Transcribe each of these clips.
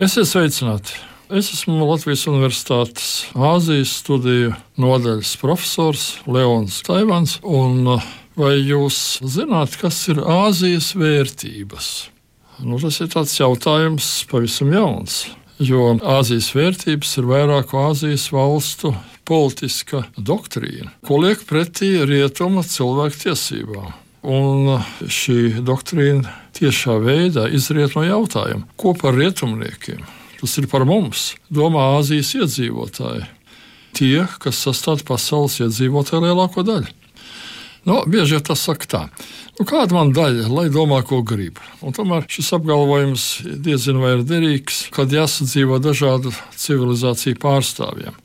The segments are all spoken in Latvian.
Esiet sveicināti! Es esmu Latvijas Universitātes Āzijas studiju nodaļas profesors Leons Taivans. Vai jūs zināt, kas ir Āzijas vērtības? Nu, tas ir tāds jautājums pavisam jauns. Jo Āzijas vērtības ir vairāku Āzijas valstu politiska doktrīna, ko liek pretī rietuma cilvēktiesībām. Un šī doktrīna tiešā veidā izriet no jautājuma, ko par rietumniekiem. Tas ir par mums, domā Āzijas iedzīvotāji. Tie, kas sastāv pasaules iedzīvotāju lielāko daļu. Nu, bieži jau tas saka tā. Nu, kāda man daļa, lai domā, ko grib? Un tomēr šis apgalvojums diezgan vai ir derīgs, kad jāsadzīvo dažādu civilizāciju pārstāvjiem.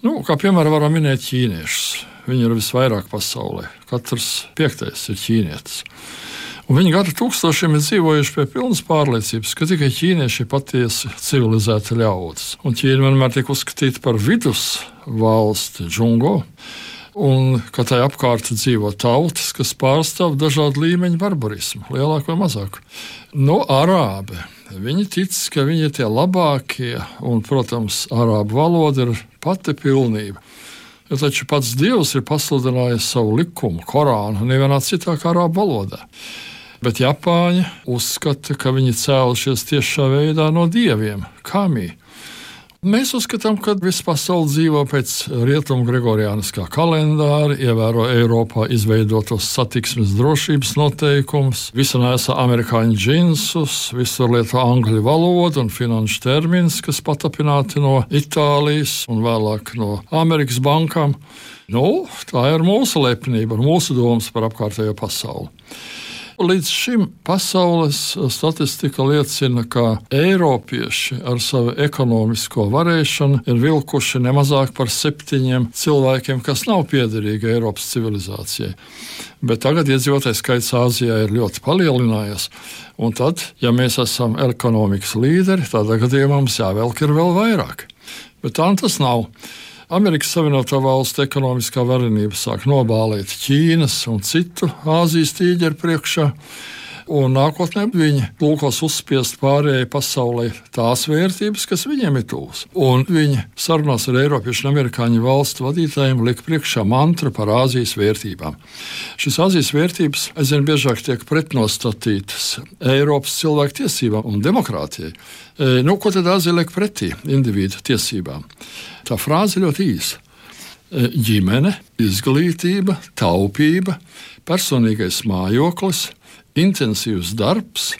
Nu, kā piemēram, varam minēt ķīniešus. Viņi ir visvairāk pasaulē. Katrs piektais ir ķīnietis. Un viņi gadu tūkstošiem ir dzīvojuši pie pilnas pārliecības, ka tikai ķīnieši ir patiesi civilizēti ļaudis. Un Ķīna vienmēr tiek uzskatīta par vidusvalsti, džunglo. Un ka tai apkārt dzīvo tautas, kas pārstāv dažādu līmeņu barbarismu, lielāku vai mazāku. No nu, arābi. Viņi tic, ka viņi ir tie labākie, un, protams, arābu valoda ir pati pilnība. Jo taču pats Dievs ir pasludinājis savu likumu, Korānu, nevienā citā kā arābu valodā. Bet Japāņi uzskata, ka viņi cēlušies tiešā veidā no dieviem, kamī. Mēs uzskatām, ka visa pasaule dzīvo pēc rietumu gregoriāniskā kalendāra, ievēro Eiropā izveidotos satiksmes drošības noteikumus, visur nesa amerikāņu džinsus, visur lieto angļu valodu un finanšu terminus, kas patapināti no Itālijas un vēlāk no Amerikas bankām. Nu, tā ir mūsu lepnība, mūsu domas par apkārtējo pasauli. Līdz šim pasaules statistika liecina, ka Eiropieši ar savu ekonomisko varēšanu ir vilkuši nemazāk par septiņiem cilvēkiem, kas nav piederīgi Eiropas civilizācijai. Bet tagad iedzīvotājs skaits Āzijā ir ļoti palielinājies. Un tad, ja mēs esam ekonomikas līderi, tādā gadījumā mums jāvelk ir vēl vairāk. Bet tā tas nav. Amerikas Savienoto Valstu ekonomiskā varenība sāk nobālēt Ķīnas un citu Āzijas tīģeru priekšā. Un nākotnē viņi lūkos uzspiest pārējai pasaulē tās vērtības, kas viņiem ir tuvas. Un viņi sarunās ar Eiropiešu un Amerikāņu valstu vadītājiem lika priekšā mantru par Āzijas vērtībām. Šīs Āzijas vērtības aizvien biežāk tiek pretnostatītas Eiropas cilvēktiesībām un demokrātijai. E, nu, ko tad Āzija liek pretī individu tiesībām? Tā frāze ļoti īsa. E, ģimene, izglītība, taupība, personīgais mājoklis, intensīvs darbs,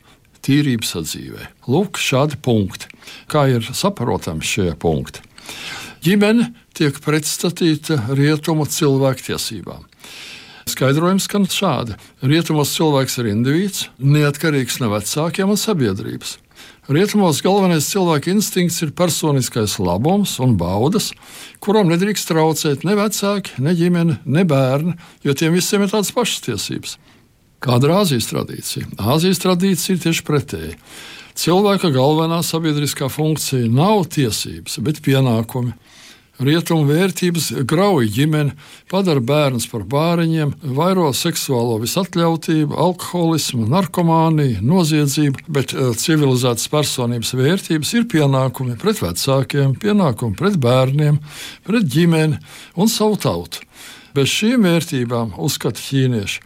tīrības atzīvē. Lūk, šādi punkti. Kā ir saprotami šie punkti? Ģimene tiek pretstatīta rietumu cilvēktiesībām. Skaidrojums skan šādi: Rietumos cilvēks ir indivīds, neatkarīgs no vecākiem un sabiedrības. Rietumos galvenais cilvēka instinkts ir personiskais labums un baudas, kuram nedrīkst traucēt ne vecāki, ne ģimene, ne bērni, jo tiem visiem ir tādas pašas tiesības. Kāda ir Āzijas tradīcija? Āzijas tradīcija ir tieši pretēji. Cilvēka galvenā sabiedriskā funkcija nav tiesības, bet pienākumi. Rietumu vērtības grauj ģimeni, padara bērnus par bāriņiem, vairo seksuālo visatļautību, alkoholismu, narkomāniju, noziedzību, bet eh, civilizētas personības vērtības ir pienākumi pret vecākiem, pienākumi pret bērniem, pret ģimeni un savu tautu. Bez šīm vērtībām uzskata ķīnieši.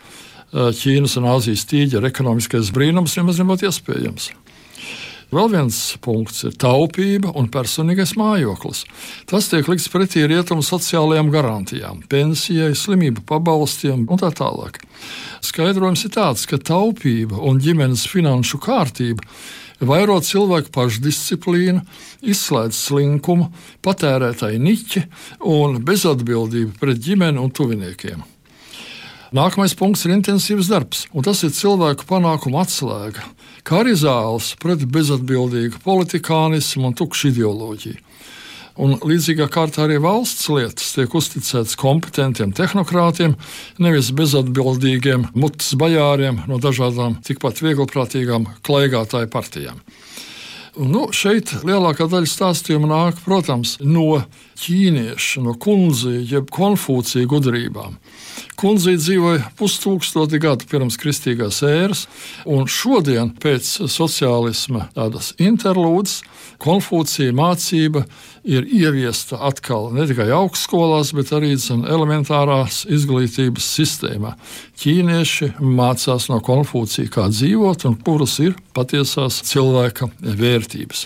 Eh, Ķīnas un Āzijas tīģeļa ekonomiskais brīnums nemaz nebūtu iespējams. Vēl viens punkts ir taupība un personīgais mājoklis. Tas tiek likts pretī rietumu sociālajām garantijām, pensijai, slimību pabalstiem un tā tālāk. Skaidrojums ir tāds, ka taupība un ģimenes finanšu kārtība vairo cilvēku pašdisciplīnu, izslēdz slinkumu, patērētāju niķi un bezatbildību pret ģimeni un tuviniekiem. Nākamais punkts ir intensīvs darbs, un tas ir cilvēku panākumu atslēga kā arī zāles pret bezatbildīgu politikānismu un tukšu ideoloģiju. Un līdzīgā kārtā arī valsts lietas tiek uzticētas kompetentiem tehnokrātiem, nevis bezatbildīgiem mutes bajāriem no dažādām tikpat vieglprātīgām klaigātāju partijām. Nu, šeit lielākā daļa stāstījumu nāk, protams, no ķīniešu, no kundzī, jeb konfūcija gudrībām. Kundzī dzīvoja pustūkstoti gadu pirms kristīgās ēras, un šodien, pēc sociālisma tādas interlūdes, konfūcija mācība ir ieviesta atkal ne tikai augstskolās, bet arī zin, elementārās izglītības sistēmā. Ķīnieši mācās no konfūcija, kā dzīvot un kuras ir patiesās cilvēka vērtības.